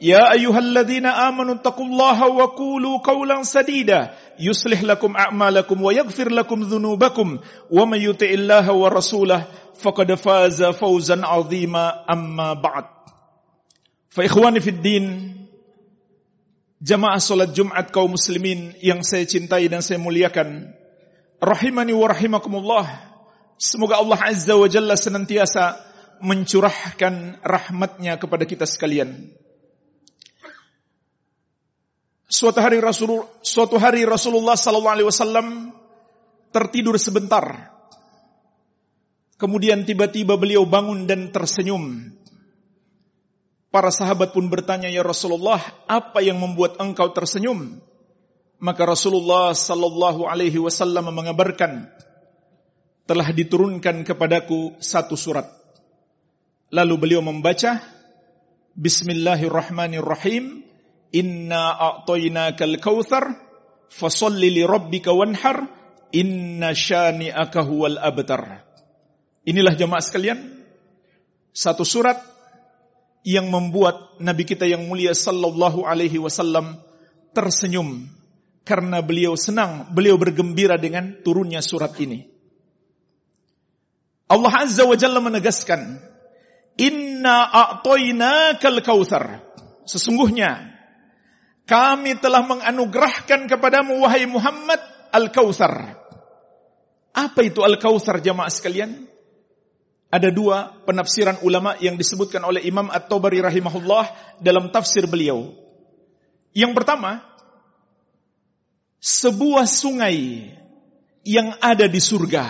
يا أيها الذين آمنوا اتقوا الله وقولوا قولا سديدا يصلح لكم أعمالكم ويغفر لكم ذنوبكم ومن يطع الله ورسوله فقد فاز فوزا عظيما أما بعد فإخواني في الدين Jamaah salat Jumat kaum muslimin yang saya cintai dan saya muliakan. Rahimani wa rahimakumullah. Semoga Allah Azza wa Jalla senantiasa mencurahkan rahmatnya kepada kita sekalian. Suatu hari Rasul suatu hari Rasulullah sallallahu alaihi wasallam tertidur sebentar. Kemudian tiba-tiba beliau bangun dan tersenyum. Para sahabat pun bertanya, "Ya Rasulullah, apa yang membuat engkau tersenyum?" Maka Rasulullah sallallahu alaihi wasallam mengabarkan, "Telah diturunkan kepadaku satu surat." Lalu beliau membaca, "Bismillahirrahmanirrahim." Inna a'tainakal kautsar fasalli li rabbika wanhar inna syani'aka huwal abtar. Inilah jemaah sekalian satu surat yang membuat nabi kita yang mulia sallallahu alaihi wasallam tersenyum karena beliau senang, beliau bergembira dengan turunnya surat ini. Allah Azza wa Jalla menegaskan, "Inna a'tainakal kautsar." Sesungguhnya kami telah menganugerahkan kepadamu wahai Muhammad Al-Kautsar. Apa itu Al-Kautsar jamaah sekalian? Ada dua penafsiran ulama yang disebutkan oleh Imam At-Tabari rahimahullah dalam tafsir beliau. Yang pertama, sebuah sungai yang ada di surga.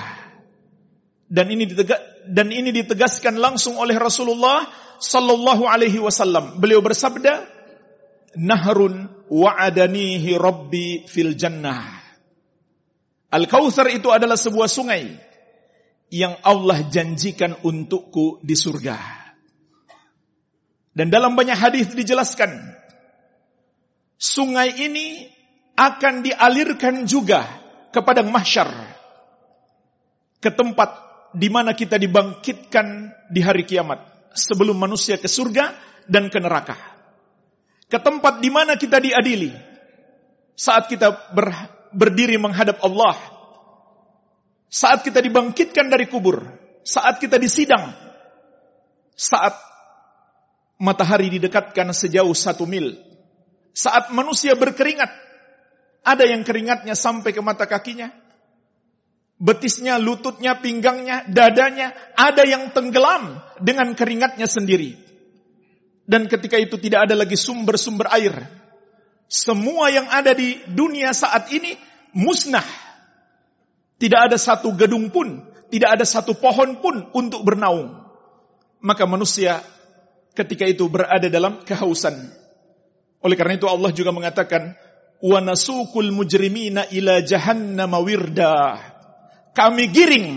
Dan ini ditega dan ini ditegaskan langsung oleh Rasulullah sallallahu alaihi wasallam. Beliau bersabda, nahrun wa'adanihi rabbi fil jannah. Al-Kautsar itu adalah sebuah sungai yang Allah janjikan untukku di surga. Dan dalam banyak hadis dijelaskan sungai ini akan dialirkan juga ke padang mahsyar ke tempat di mana kita dibangkitkan di hari kiamat sebelum manusia ke surga dan ke neraka ke tempat di mana kita diadili. Saat kita ber, berdiri menghadap Allah. Saat kita dibangkitkan dari kubur. Saat kita disidang. Saat matahari didekatkan sejauh satu mil. Saat manusia berkeringat. Ada yang keringatnya sampai ke mata kakinya. Betisnya, lututnya, pinggangnya, dadanya. Ada yang tenggelam dengan keringatnya sendiri. Dan ketika itu tidak ada lagi sumber-sumber air. Semua yang ada di dunia saat ini musnah. Tidak ada satu gedung pun, tidak ada satu pohon pun untuk bernaung. Maka manusia ketika itu berada dalam kehausan. Oleh karena itu Allah juga mengatakan, "Wa nasukul mujrimina ila jahannam wirda." Kami giring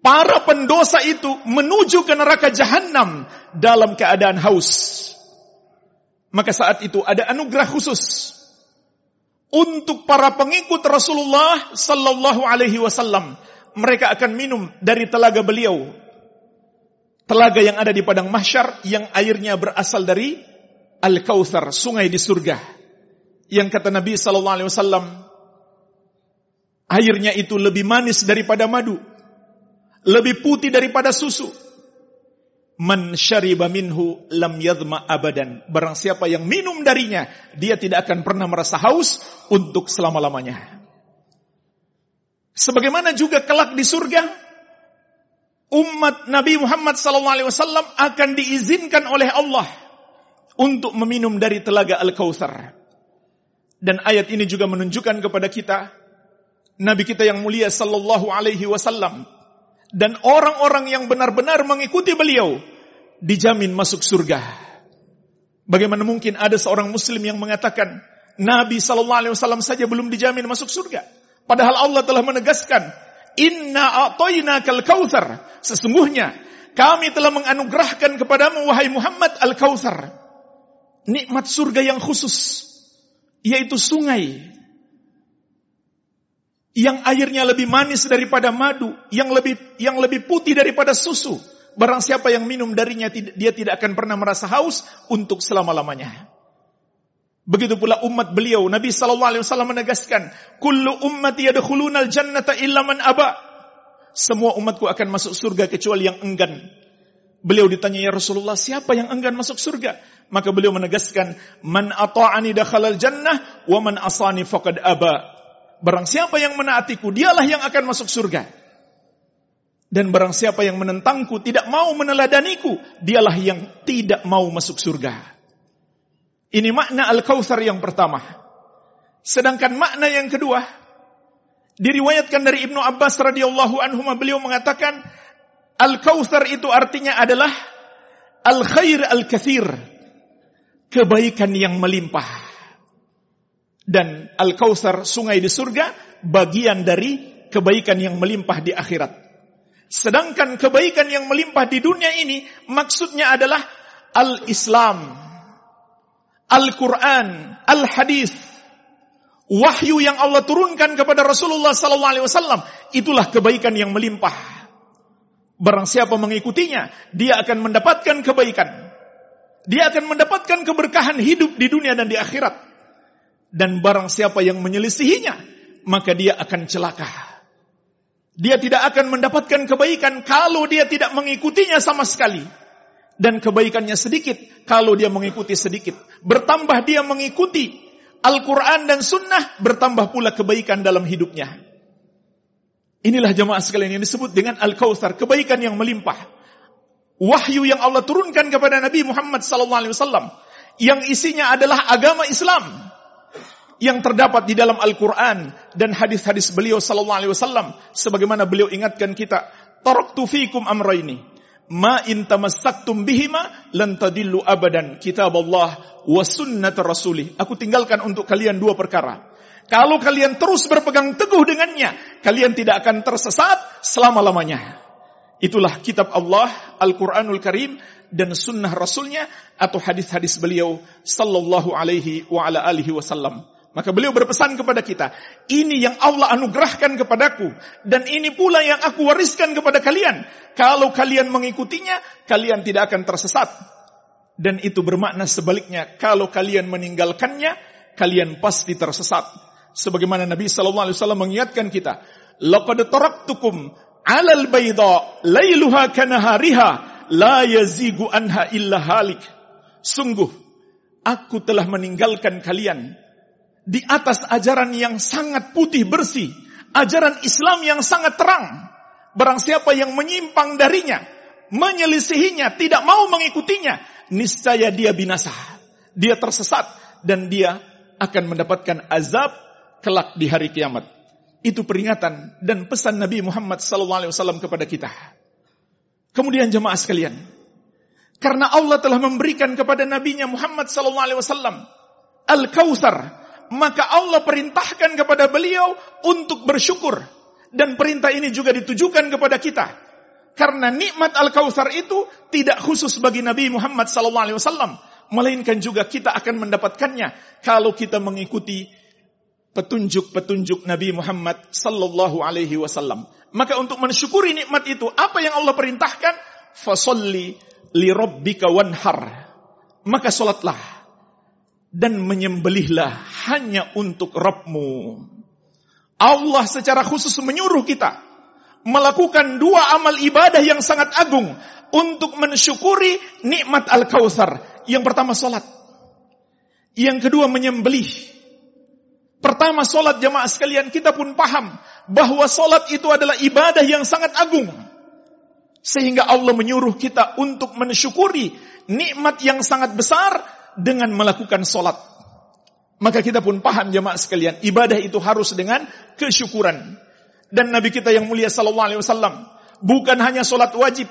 para pendosa itu menuju ke neraka jahanam dalam keadaan haus. Maka saat itu ada anugerah khusus untuk para pengikut Rasulullah sallallahu alaihi wasallam. Mereka akan minum dari telaga beliau. Telaga yang ada di padang mahsyar yang airnya berasal dari Al-Kautsar, sungai di surga. Yang kata Nabi sallallahu alaihi wasallam, airnya itu lebih manis daripada madu lebih putih daripada susu. Man syariba minhu lam yadma abadan. Barang siapa yang minum darinya, dia tidak akan pernah merasa haus untuk selama-lamanya. Sebagaimana juga kelak di surga, umat Nabi Muhammad SAW akan diizinkan oleh Allah untuk meminum dari telaga Al-Kautsar. Dan ayat ini juga menunjukkan kepada kita Nabi kita yang mulia sallallahu alaihi wasallam dan orang-orang yang benar-benar mengikuti beliau dijamin masuk surga. Bagaimana mungkin ada seorang muslim yang mengatakan Nabi sallallahu alaihi wasallam saja belum dijamin masuk surga? Padahal Allah telah menegaskan, "Inna a'tainakal kautsar." Sesungguhnya kami telah menganugerahkan kepadamu wahai Muhammad al-kautsar. Nikmat surga yang khusus yaitu sungai yang airnya lebih manis daripada madu, yang lebih yang lebih putih daripada susu. Barang siapa yang minum darinya dia tidak akan pernah merasa haus untuk selama-lamanya. Begitu pula umat beliau Nabi sallallahu alaihi wasallam menegaskan, "Kullu ummati yadkhulunal jannata illa man aba." Semua umatku akan masuk surga kecuali yang enggan. Beliau ditanya ya Rasulullah, siapa yang enggan masuk surga? Maka beliau menegaskan, "Man ata'ani dakhalal jannah wa man asani faqad aba." Barang siapa yang menaatiku, dialah yang akan masuk surga. Dan barang siapa yang menentangku, tidak mau meneladaniku, dialah yang tidak mau masuk surga. Ini makna Al-Kautsar yang pertama. Sedangkan makna yang kedua, diriwayatkan dari Ibnu Abbas radhiyallahu anhu beliau mengatakan Al-Kautsar itu artinya adalah al-khair al-kathir. Kebaikan yang melimpah dan Al-Kautsar sungai di surga bagian dari kebaikan yang melimpah di akhirat. Sedangkan kebaikan yang melimpah di dunia ini maksudnya adalah Al-Islam, Al-Quran, Al-Hadis, wahyu yang Allah turunkan kepada Rasulullah SAW. Itulah kebaikan yang melimpah. Barang siapa mengikutinya, dia akan mendapatkan kebaikan. Dia akan mendapatkan keberkahan hidup di dunia dan di akhirat dan barang siapa yang menyelisihinya, maka dia akan celaka. Dia tidak akan mendapatkan kebaikan kalau dia tidak mengikutinya sama sekali. Dan kebaikannya sedikit kalau dia mengikuti sedikit. Bertambah dia mengikuti Al-Quran dan Sunnah, bertambah pula kebaikan dalam hidupnya. Inilah jemaah sekalian yang disebut dengan Al-Kautsar, kebaikan yang melimpah. Wahyu yang Allah turunkan kepada Nabi Muhammad SAW, yang isinya adalah agama Islam yang terdapat di dalam Al-Quran dan hadis-hadis beliau sallallahu alaihi wasallam sebagaimana beliau ingatkan kita taraktu fikum amraini ma in tamassaktum bihima lan tadillu abadan kitab Allah wa sunnat rasulih. Aku tinggalkan untuk kalian dua perkara. Kalau kalian terus berpegang teguh dengannya kalian tidak akan tersesat selama-lamanya. Itulah kitab Allah Al-Qur'anul Karim dan sunnah rasulnya atau hadis-hadis beliau sallallahu alaihi wa ala alihi wasallam maka beliau berpesan kepada kita, ini yang Allah anugerahkan kepadaku dan ini pula yang aku wariskan kepada kalian. Kalau kalian mengikutinya, kalian tidak akan tersesat. Dan itu bermakna sebaliknya, kalau kalian meninggalkannya, kalian pasti tersesat. Sebagaimana Nabi sallallahu alaihi wasallam mengingatkan kita, "Laqad taraktukum 'alal bayda lailuha kanahariha la yazigu anha illa halik." Sungguh aku telah meninggalkan kalian di atas ajaran yang sangat putih bersih, ajaran Islam yang sangat terang. Barang siapa yang menyimpang darinya, menyelisihinya, tidak mau mengikutinya, niscaya dia binasa. Dia tersesat dan dia akan mendapatkan azab kelak di hari kiamat. Itu peringatan dan pesan Nabi Muhammad SAW kepada kita. Kemudian jemaah sekalian, karena Allah telah memberikan kepada Nabi Muhammad SAW Al-Kautsar, maka Allah perintahkan kepada beliau untuk bersyukur. Dan perintah ini juga ditujukan kepada kita. Karena nikmat Al-Kautsar itu tidak khusus bagi Nabi Muhammad SAW. Melainkan juga kita akan mendapatkannya kalau kita mengikuti petunjuk-petunjuk Nabi Muhammad sallallahu alaihi wasallam. Maka untuk mensyukuri nikmat itu, apa yang Allah perintahkan? Fasolli li rabbika wanhar. Maka solatlah dan menyembelihlah hanya untuk Rabbmu. Allah secara khusus menyuruh kita melakukan dua amal ibadah yang sangat agung. untuk mensyukuri nikmat Al-Kautsar. Yang pertama salat. Yang kedua menyembelih. Pertama salat jamaah sekalian kita pun paham bahwa salat itu adalah ibadah yang sangat agung. Sehingga Allah menyuruh kita untuk mensyukuri nikmat yang sangat besar dengan melakukan salat. Maka kita pun paham jemaah sekalian, ibadah itu harus dengan kesyukuran. Dan Nabi kita yang mulia sallallahu alaihi wasallam bukan hanya salat wajib,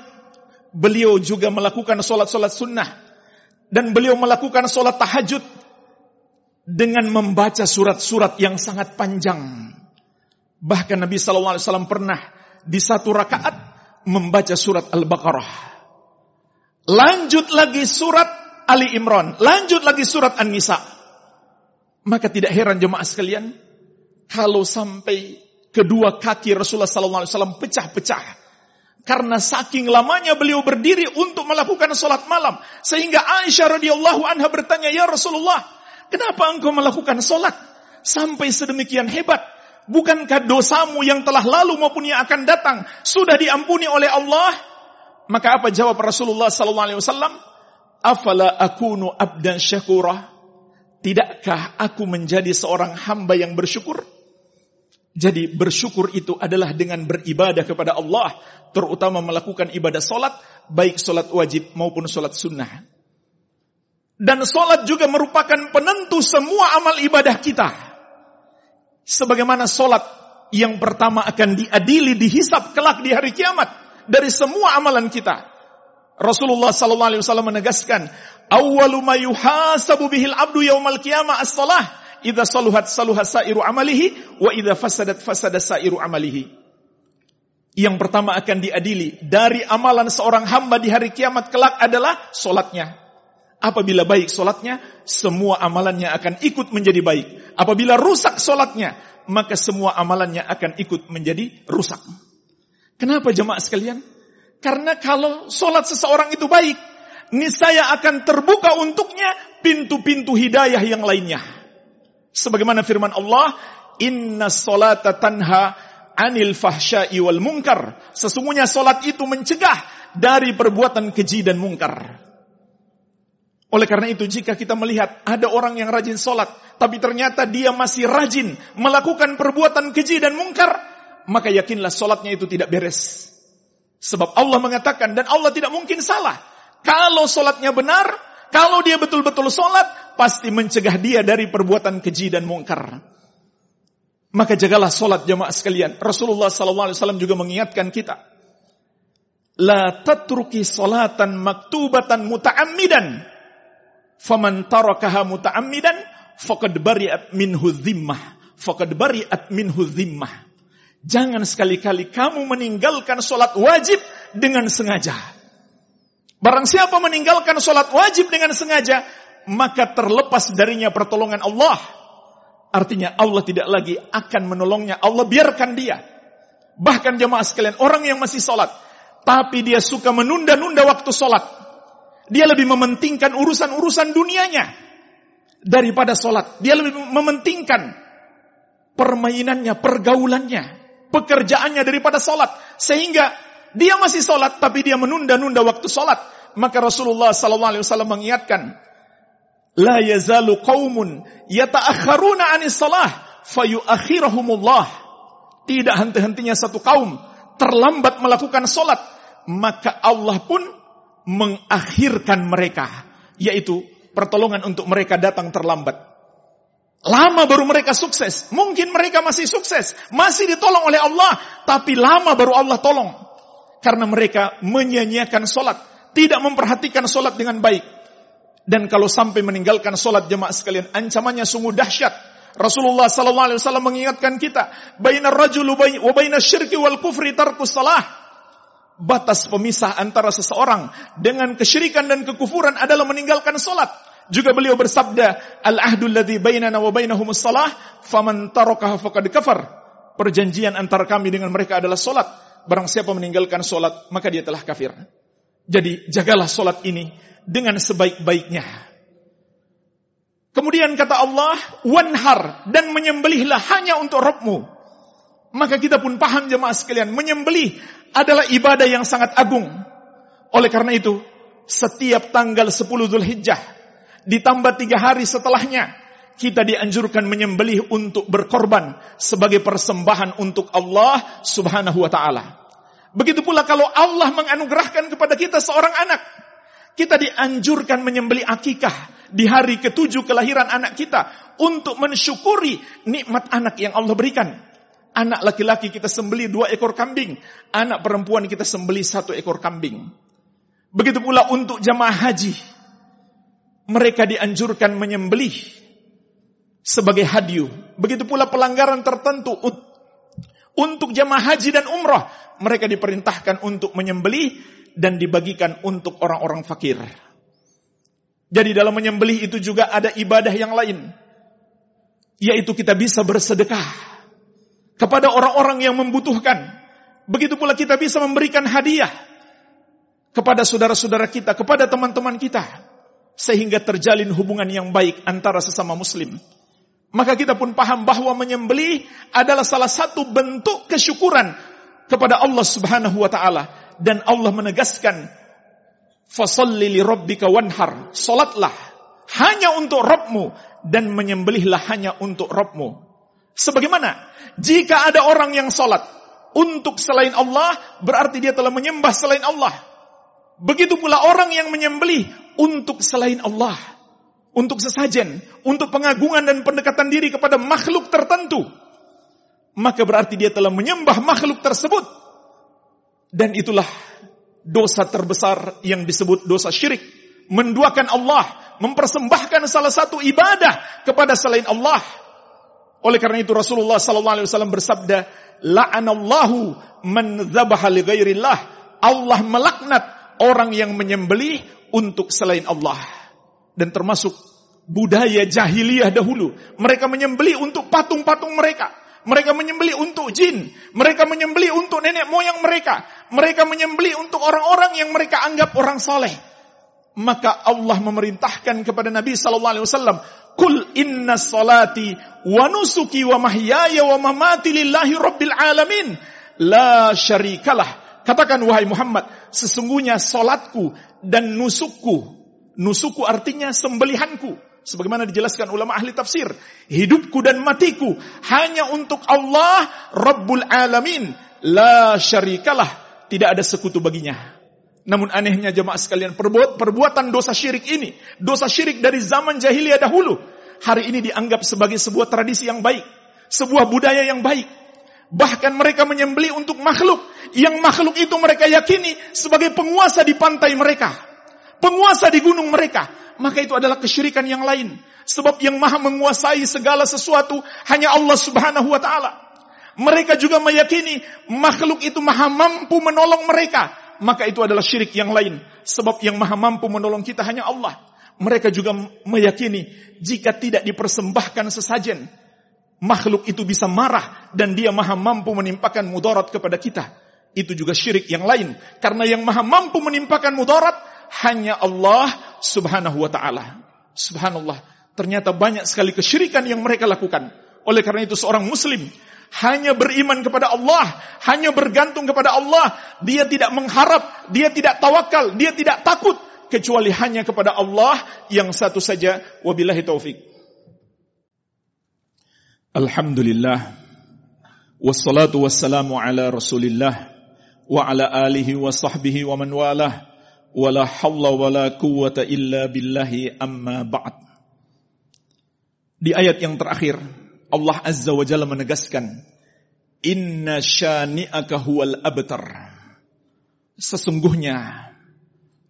beliau juga melakukan salat-salat sunnah dan beliau melakukan salat tahajud dengan membaca surat-surat yang sangat panjang. Bahkan Nabi sallallahu alaihi wasallam pernah di satu rakaat membaca surat Al-Baqarah. Lanjut lagi surat Ali Imran, lanjut lagi surat An-Nisa. Maka tidak heran jemaah sekalian, kalau sampai kedua kaki Rasulullah SAW pecah-pecah. Karena saking lamanya beliau berdiri untuk melakukan sholat malam. Sehingga Aisyah radhiyallahu anha bertanya, Ya Rasulullah, kenapa engkau melakukan sholat? Sampai sedemikian hebat. Bukankah dosamu yang telah lalu maupun yang akan datang sudah diampuni oleh Allah? Maka apa jawab Rasulullah SAW? Afala akunu abdan syakura? Tidakkah aku menjadi seorang hamba yang bersyukur? Jadi bersyukur itu adalah dengan beribadah kepada Allah, terutama melakukan ibadah solat, baik solat wajib maupun solat sunnah. Dan solat juga merupakan penentu semua amal ibadah kita. Sebagaimana solat yang pertama akan diadili, dihisap kelak di hari kiamat dari semua amalan kita. Rasulullah sallallahu alaihi wasallam menegaskan, "Awwalu ma yuhasabu bihil abdu yaumal qiyamah as-salah. Idza saluhat saluha sairu amalihi wa idza fasadat fasada sairu amalihi." Yang pertama akan diadili dari amalan seorang hamba di hari kiamat kelak adalah solatnya. Apabila baik solatnya, semua amalannya akan ikut menjadi baik. Apabila rusak solatnya, maka semua amalannya akan ikut menjadi rusak. Kenapa jemaah sekalian? Karena kalau sholat seseorang itu baik, niscaya akan terbuka untuknya pintu-pintu hidayah yang lainnya. Sebagaimana firman Allah, Inna sholata tanha anil fahsyai wal munkar. Sesungguhnya solat itu mencegah dari perbuatan keji dan mungkar. Oleh karena itu jika kita melihat ada orang yang rajin solat, tapi ternyata dia masih rajin melakukan perbuatan keji dan mungkar, maka yakinlah solatnya itu tidak beres. Sebab Allah mengatakan dan Allah tidak mungkin salah. Kalau solatnya benar, kalau dia betul-betul solat, pasti mencegah dia dari perbuatan keji dan mungkar. Maka jagalah solat jamaah sekalian. Rasulullah SAW juga mengingatkan kita. La tatruki solatan maktubatan muta'ammidan. Faman tarakaha muta'ammidan. Fakad bari'at minhu zimmah. Fakad bari'at minhu zimmah. Jangan sekali-kali kamu meninggalkan sholat wajib dengan sengaja. Barang siapa meninggalkan sholat wajib dengan sengaja, maka terlepas darinya pertolongan Allah. Artinya Allah tidak lagi akan menolongnya. Allah biarkan dia. Bahkan jemaah sekalian, orang yang masih sholat, tapi dia suka menunda-nunda waktu sholat. Dia lebih mementingkan urusan-urusan dunianya daripada sholat. Dia lebih mementingkan permainannya, pergaulannya, pekerjaannya daripada sholat. Sehingga dia masih sholat tapi dia menunda-nunda waktu sholat. Maka Rasulullah SAW mengingatkan, La yazalu qawmun yata'akharuna anis salah fayuakhirahumullah. Tidak henti-hentinya satu kaum terlambat melakukan sholat. Maka Allah pun mengakhirkan mereka. Yaitu pertolongan untuk mereka datang terlambat. Lama baru mereka sukses. Mungkin mereka masih sukses. Masih ditolong oleh Allah. Tapi lama baru Allah tolong. Karena mereka menyanyiakan solat. Tidak memperhatikan solat dengan baik. Dan kalau sampai meninggalkan solat jemaah sekalian. Ancamannya sungguh dahsyat. Rasulullah SAW mengingatkan kita. Bainar rajulu wa bainar syirki wal kufri tarkus salah. Batas pemisah antara seseorang dengan kesyirikan dan kekufuran adalah meninggalkan solat. Juga beliau bersabda, "Al-ahdu alladhi bainana wa bainahumus salah, faman tarakaha faqad kafar." Perjanjian antara kami dengan mereka adalah solat. Barang siapa meninggalkan solat, maka dia telah kafir. Jadi jagalah solat ini dengan sebaik-baiknya. Kemudian kata Allah, wanhar dan menyembelihlah hanya untuk Rabbmu. Maka kita pun paham jemaah sekalian, menyembelih adalah ibadah yang sangat agung. Oleh karena itu, setiap tanggal 10 Zulhijjah ditambah tiga hari setelahnya kita dianjurkan menyembelih untuk berkorban sebagai persembahan untuk Allah Subhanahu wa taala. Begitu pula kalau Allah menganugerahkan kepada kita seorang anak, kita dianjurkan menyembelih akikah di hari ketujuh kelahiran anak kita untuk mensyukuri nikmat anak yang Allah berikan. Anak laki-laki kita sembeli dua ekor kambing, anak perempuan kita sembeli satu ekor kambing. Begitu pula untuk jamaah haji. Mereka dianjurkan menyembelih sebagai hadiu. Begitu pula pelanggaran tertentu untuk jamaah haji dan umrah. Mereka diperintahkan untuk menyembelih dan dibagikan untuk orang-orang fakir. Jadi dalam menyembelih itu juga ada ibadah yang lain. Yaitu kita bisa bersedekah kepada orang-orang yang membutuhkan. Begitu pula kita bisa memberikan hadiah kepada saudara-saudara kita, kepada teman-teman kita. Sehingga terjalin hubungan yang baik antara sesama muslim. Maka kita pun paham bahwa menyembelih adalah salah satu bentuk kesyukuran kepada Allah subhanahu wa ta'ala. Dan Allah menegaskan, Fasalli li rabbika wanhar. Salatlah hanya untuk Rabbmu dan menyembelihlah hanya untuk Rabbmu. Sebagaimana jika ada orang yang salat untuk selain Allah, berarti dia telah menyembah selain Allah. Begitu pula orang yang menyembelih untuk selain Allah. Untuk sesajen, untuk pengagungan dan pendekatan diri kepada makhluk tertentu. Maka berarti dia telah menyembah makhluk tersebut. Dan itulah dosa terbesar yang disebut dosa syirik. Menduakan Allah, mempersembahkan salah satu ibadah kepada selain Allah oleh karena itu Rasulullah sallallahu alaihi wasallam bersabda, "La'anallahu man dzabaha li ghairillah." Allah melaknat orang yang menyembelih untuk selain Allah. Dan termasuk budaya jahiliyah dahulu, mereka menyembelih untuk patung-patung mereka. Mereka menyembelih untuk jin, mereka menyembelih untuk nenek moyang mereka, mereka menyembelih untuk orang-orang yang mereka anggap orang soleh. Maka Allah memerintahkan kepada Nabi sallallahu alaihi wasallam, Kul inna salati wa nusuki wa mahyaya wa mamati lillahi rabbil alamin. La syarikalah. Katakan wahai Muhammad, sesungguhnya salatku dan nusukku. Nusukku artinya sembelihanku. Sebagaimana dijelaskan ulama ahli tafsir. Hidupku dan matiku hanya untuk Allah Rabbul Alamin. La syarikalah. Tidak ada sekutu baginya. Namun anehnya jemaah sekalian, perbuat, perbuatan dosa syirik ini, dosa syirik dari zaman jahiliyah dahulu, hari ini dianggap sebagai sebuah tradisi yang baik, sebuah budaya yang baik. Bahkan mereka menyembeli untuk makhluk, yang makhluk itu mereka yakini sebagai penguasa di pantai mereka, penguasa di gunung mereka. Maka itu adalah kesyirikan yang lain. Sebab yang maha menguasai segala sesuatu hanya Allah subhanahu wa ta'ala. Mereka juga meyakini makhluk itu maha mampu menolong mereka maka itu adalah syirik yang lain. Sebab yang maha mampu menolong kita hanya Allah. Mereka juga meyakini jika tidak dipersembahkan sesajen, makhluk itu bisa marah dan dia maha mampu menimpakan mudarat kepada kita. Itu juga syirik yang lain. Karena yang maha mampu menimpakan mudarat hanya Allah subhanahu wa ta'ala. Subhanallah. Ternyata banyak sekali kesyirikan yang mereka lakukan. Oleh karena itu seorang muslim hanya beriman kepada Allah, hanya bergantung kepada Allah. Dia tidak mengharap, dia tidak tawakal, dia tidak takut kecuali hanya kepada Allah yang satu saja. Wabillahi taufik. Alhamdulillah. Wassalatu wassalamu ala Rasulillah wa ala alihi wa sahbihi wa man walah. Wala hawla wala quwwata illa billahi amma ba'd. Di ayat yang terakhir Allah Azza wa Jalla menegaskan, Inna syani'aka huwal abtar. Sesungguhnya,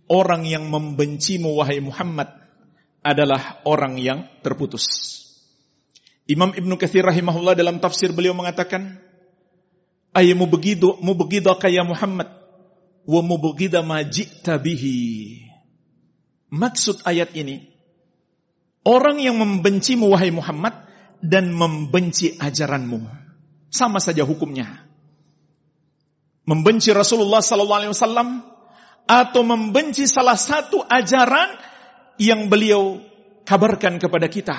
orang yang membencimu wahai Muhammad adalah orang yang terputus. Imam Ibnu Katsir rahimahullah dalam tafsir beliau mengatakan, Ayamu begitu, mu begitu kaya Muhammad, wa mu begitu majita bihi. Maksud ayat ini, orang yang membencimu wahai Muhammad dan membenci ajaranmu. Sama saja hukumnya. Membenci Rasulullah sallallahu alaihi wasallam atau membenci salah satu ajaran yang beliau kabarkan kepada kita,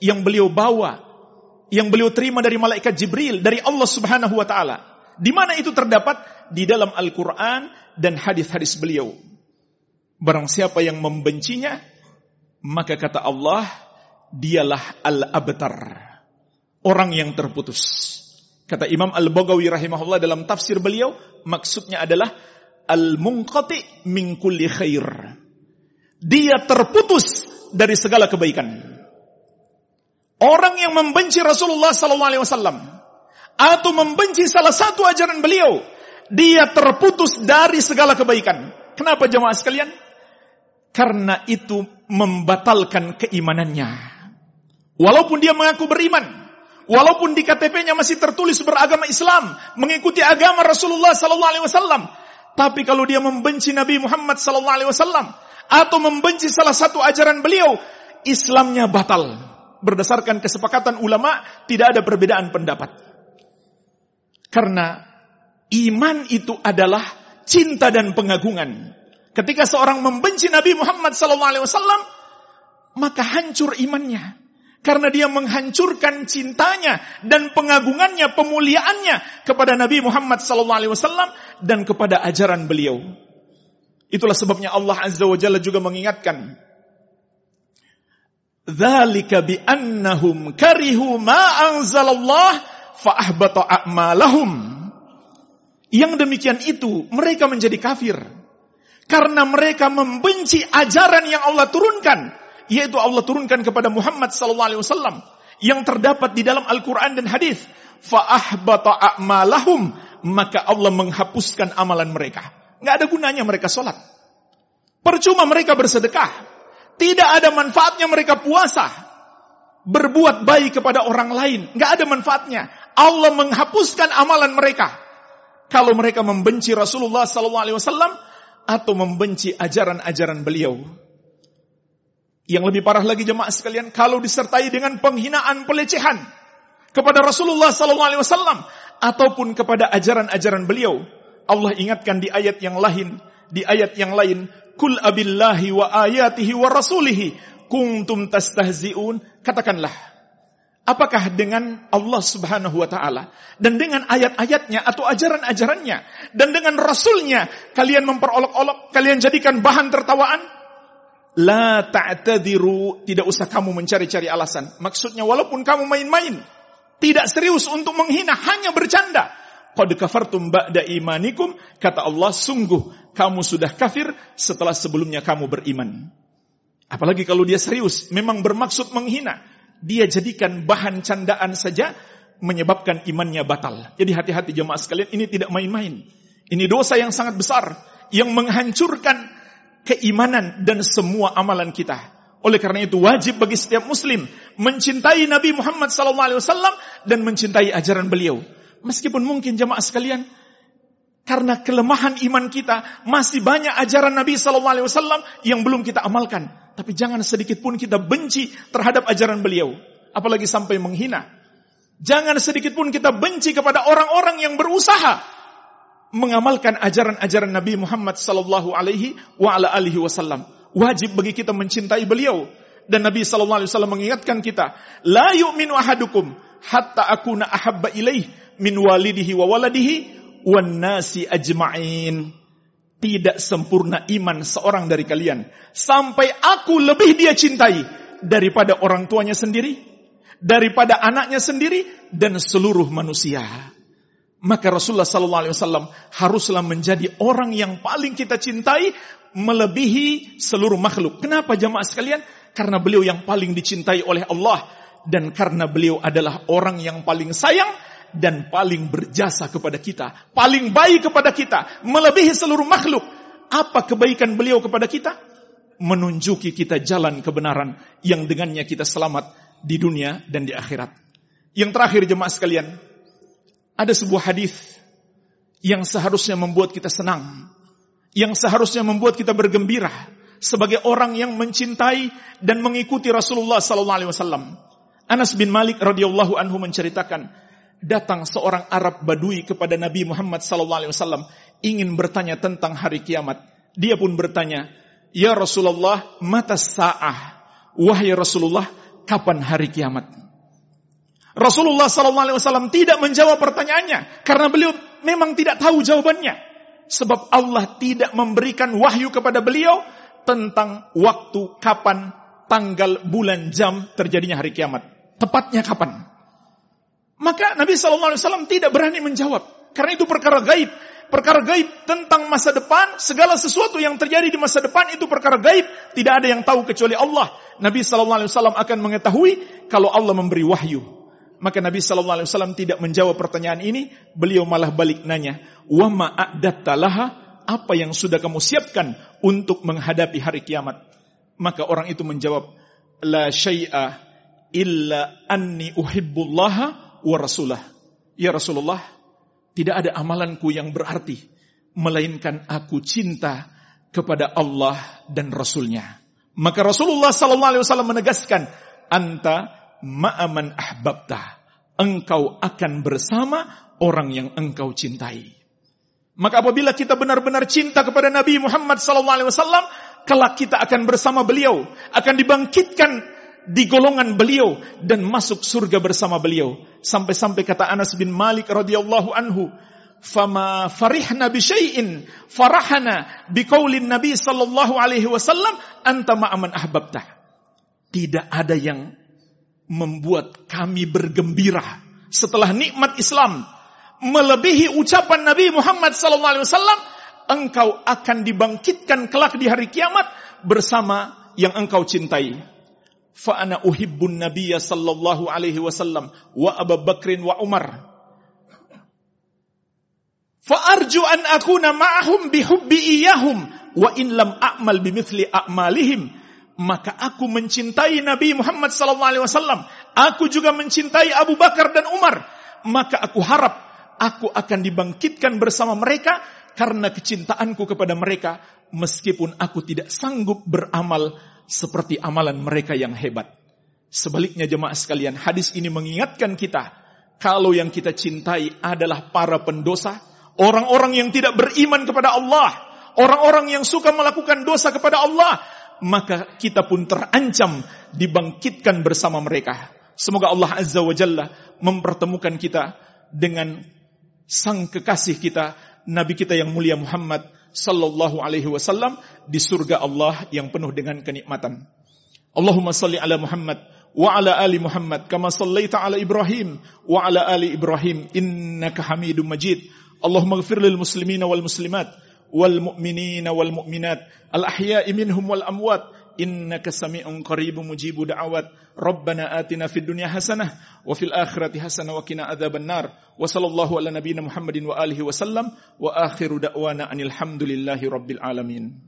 yang beliau bawa, yang beliau terima dari malaikat Jibril, dari Allah Subhanahu wa taala. Di mana itu terdapat? Di dalam Al-Qur'an dan hadis-hadis beliau. Barang siapa yang membencinya, maka kata Allah, dialah al-abtar. Orang yang terputus. Kata Imam Al-Bagawi rahimahullah dalam tafsir beliau, maksudnya adalah al-munqati min kulli khair. Dia terputus dari segala kebaikan. Orang yang membenci Rasulullah SAW atau membenci salah satu ajaran beliau, dia terputus dari segala kebaikan. Kenapa jemaah sekalian? Karena itu membatalkan keimanannya. Walaupun dia mengaku beriman, walaupun di KTP-nya masih tertulis beragama Islam, mengikuti agama Rasulullah SAW, tapi kalau dia membenci Nabi Muhammad SAW atau membenci salah satu ajaran beliau, Islamnya batal berdasarkan kesepakatan ulama tidak ada perbedaan pendapat. Karena iman itu adalah cinta dan pengagungan. Ketika seorang membenci Nabi Muhammad SAW, maka hancur imannya. Karena dia menghancurkan cintanya dan pengagungannya, pemuliaannya kepada Nabi Muhammad SAW dan kepada ajaran beliau. Itulah sebabnya Allah Azza wa Jalla juga mengingatkan Dzalika bi annahum karihu ma anzalallah fa ahbata. Yang demikian itu mereka menjadi kafir karena mereka membenci ajaran yang Allah turunkan, yaitu Allah turunkan kepada Muhammad sallallahu alaihi wasallam yang terdapat di dalam Al-Qur'an dan hadis. Fa ahbata a'malahum, maka Allah menghapuskan amalan mereka. Nggak ada gunanya mereka sholat. Percuma mereka bersedekah. Tidak ada manfaatnya mereka puasa. Berbuat baik kepada orang lain. Nggak ada manfaatnya. Allah menghapuskan amalan mereka. Kalau mereka membenci Rasulullah SAW atau membenci ajaran-ajaran beliau. Yang lebih parah lagi jemaah sekalian, kalau disertai dengan penghinaan pelecehan kepada Rasulullah SAW ataupun kepada ajaran-ajaran beliau, Allah ingatkan di ayat yang lain, di ayat yang lain, Kul abillahi wa ayatihi wa rasulihi kuntum tastahzi'un. Katakanlah, apakah dengan Allah subhanahu wa ta'ala dan dengan ayat-ayatnya atau ajaran-ajarannya dan dengan rasulnya kalian memperolok-olok, kalian jadikan bahan tertawaan? La ta'tadiru, tidak usah kamu mencari-cari alasan. Maksudnya walaupun kamu main-main, tidak serius untuk menghina, hanya bercanda. Qad kafartum ba'da imanikum, kata Allah, sungguh kamu sudah kafir setelah sebelumnya kamu beriman. Apalagi kalau dia serius, memang bermaksud menghina. Dia jadikan bahan candaan saja menyebabkan imannya batal. Jadi hati-hati jemaah sekalian, ini tidak main-main. Ini dosa yang sangat besar yang menghancurkan keimanan dan semua amalan kita. Oleh karena itu wajib bagi setiap muslim mencintai Nabi Muhammad SAW dan mencintai ajaran beliau. Meskipun mungkin jemaah sekalian karena kelemahan iman kita, masih banyak ajaran Nabi SAW yang belum kita amalkan. Tapi jangan sedikit pun kita benci terhadap ajaran beliau. Apalagi sampai menghina. Jangan sedikit pun kita benci kepada orang-orang yang berusaha mengamalkan ajaran-ajaran Nabi Muhammad sallallahu alaihi wasallam. Wajib bagi kita mencintai beliau dan Nabi sallallahu alaihi wasallam mengingatkan kita, la yu'minu ahadukum hatta akuna ahabba ilaih min walidihi wa waladihi wan nasi ajma'in. Tidak sempurna iman seorang dari kalian sampai aku lebih dia cintai daripada orang tuanya sendiri, daripada anaknya sendiri dan seluruh manusia. Maka Rasulullah sallallahu alaihi wasallam haruslah menjadi orang yang paling kita cintai melebihi seluruh makhluk. Kenapa jamaah sekalian? Karena beliau yang paling dicintai oleh Allah dan karena beliau adalah orang yang paling sayang dan paling berjasa kepada kita, paling baik kepada kita, melebihi seluruh makhluk. Apa kebaikan beliau kepada kita? Menunjuki kita jalan kebenaran yang dengannya kita selamat di dunia dan di akhirat. Yang terakhir jemaah sekalian, ada sebuah hadis yang seharusnya membuat kita senang, yang seharusnya membuat kita bergembira sebagai orang yang mencintai dan mengikuti Rasulullah sallallahu alaihi wasallam. Anas bin Malik radhiyallahu anhu menceritakan datang seorang Arab Badui kepada Nabi Muhammad SAW ingin bertanya tentang hari kiamat. Dia pun bertanya, Ya Rasulullah, mata sa'ah. Wahai Rasulullah, kapan hari kiamat? Rasulullah SAW tidak menjawab pertanyaannya karena beliau memang tidak tahu jawabannya. Sebab Allah tidak memberikan wahyu kepada beliau tentang waktu kapan tanggal bulan jam terjadinya hari kiamat. Tepatnya kapan? Maka Nabi Shallallahu Alaihi Wasallam tidak berani menjawab karena itu perkara gaib. Perkara gaib tentang masa depan, segala sesuatu yang terjadi di masa depan itu perkara gaib. Tidak ada yang tahu kecuali Allah. Nabi Shallallahu Alaihi Wasallam akan mengetahui kalau Allah memberi wahyu. Maka Nabi Shallallahu Alaihi Wasallam tidak menjawab pertanyaan ini. Beliau malah balik nanya, wama a'dattalaha apa yang sudah kamu siapkan untuk menghadapi hari kiamat? Maka orang itu menjawab, La syai'a illa anni uhibbullaha wa rasulah. Ya Rasulullah, tidak ada amalanku yang berarti, melainkan aku cinta kepada Allah dan Rasulnya. Maka Rasulullah Sallallahu Alaihi Wasallam menegaskan, Anta ma'aman ahbabta. Engkau akan bersama orang yang engkau cintai. Maka apabila kita benar-benar cinta kepada Nabi Muhammad SAW, kelak kita akan bersama beliau, akan dibangkitkan di golongan beliau dan masuk surga bersama beliau. Sampai-sampai kata Anas bin Malik radhiyallahu anhu, "Fama farihna bi syai'in farahana bi qaulin Nabi sallallahu alaihi wasallam anta ma'aman ahbabtah." Tidak ada yang membuat kami bergembira setelah nikmat Islam melebihi ucapan Nabi Muhammad SAW, engkau akan dibangkitkan kelak di hari kiamat bersama yang engkau cintai. Fa'ana uhibbun Nabiya sallallahu alaihi wasallam wa Abu Bakrin wa Umar. Fa'arju an akuna ma'ahum bihubbi iyahum wa in lam a'mal bimithli a'malihim. Maka aku mencintai Nabi Muhammad sallallahu alaihi wasallam. Aku juga mencintai Abu Bakar dan Umar. Maka aku harap aku akan dibangkitkan bersama mereka karena kecintaanku kepada mereka meskipun aku tidak sanggup beramal seperti amalan mereka yang hebat. Sebaliknya jemaah sekalian, hadis ini mengingatkan kita kalau yang kita cintai adalah para pendosa, orang-orang yang tidak beriman kepada Allah, orang-orang yang suka melakukan dosa kepada Allah, maka kita pun terancam dibangkitkan bersama mereka. Semoga Allah Azza wa Jalla mempertemukan kita dengan sang kekasih kita, Nabi kita yang mulia Muhammad sallallahu alaihi wasallam di surga Allah yang penuh dengan kenikmatan. Allahumma salli ala Muhammad wa ala ali Muhammad kama sallaita ala Ibrahim wa ala ali Ibrahim innaka Hamidum Majid. Allahumma ighfir lil muslimina wal muslimat wal mu'minina wal mu'minat al ahya'i minhum wal amwat innaka sami'un qaribun mujibu da'awat rabbana atina fid dunya hasanah wa fil akhirati hasanah wa qina adzaban nar wa sallallahu ala nabiyyina muhammadin wa alihi wa sallam wa akhiru da'wana anil hamdulillahi rabbil alamin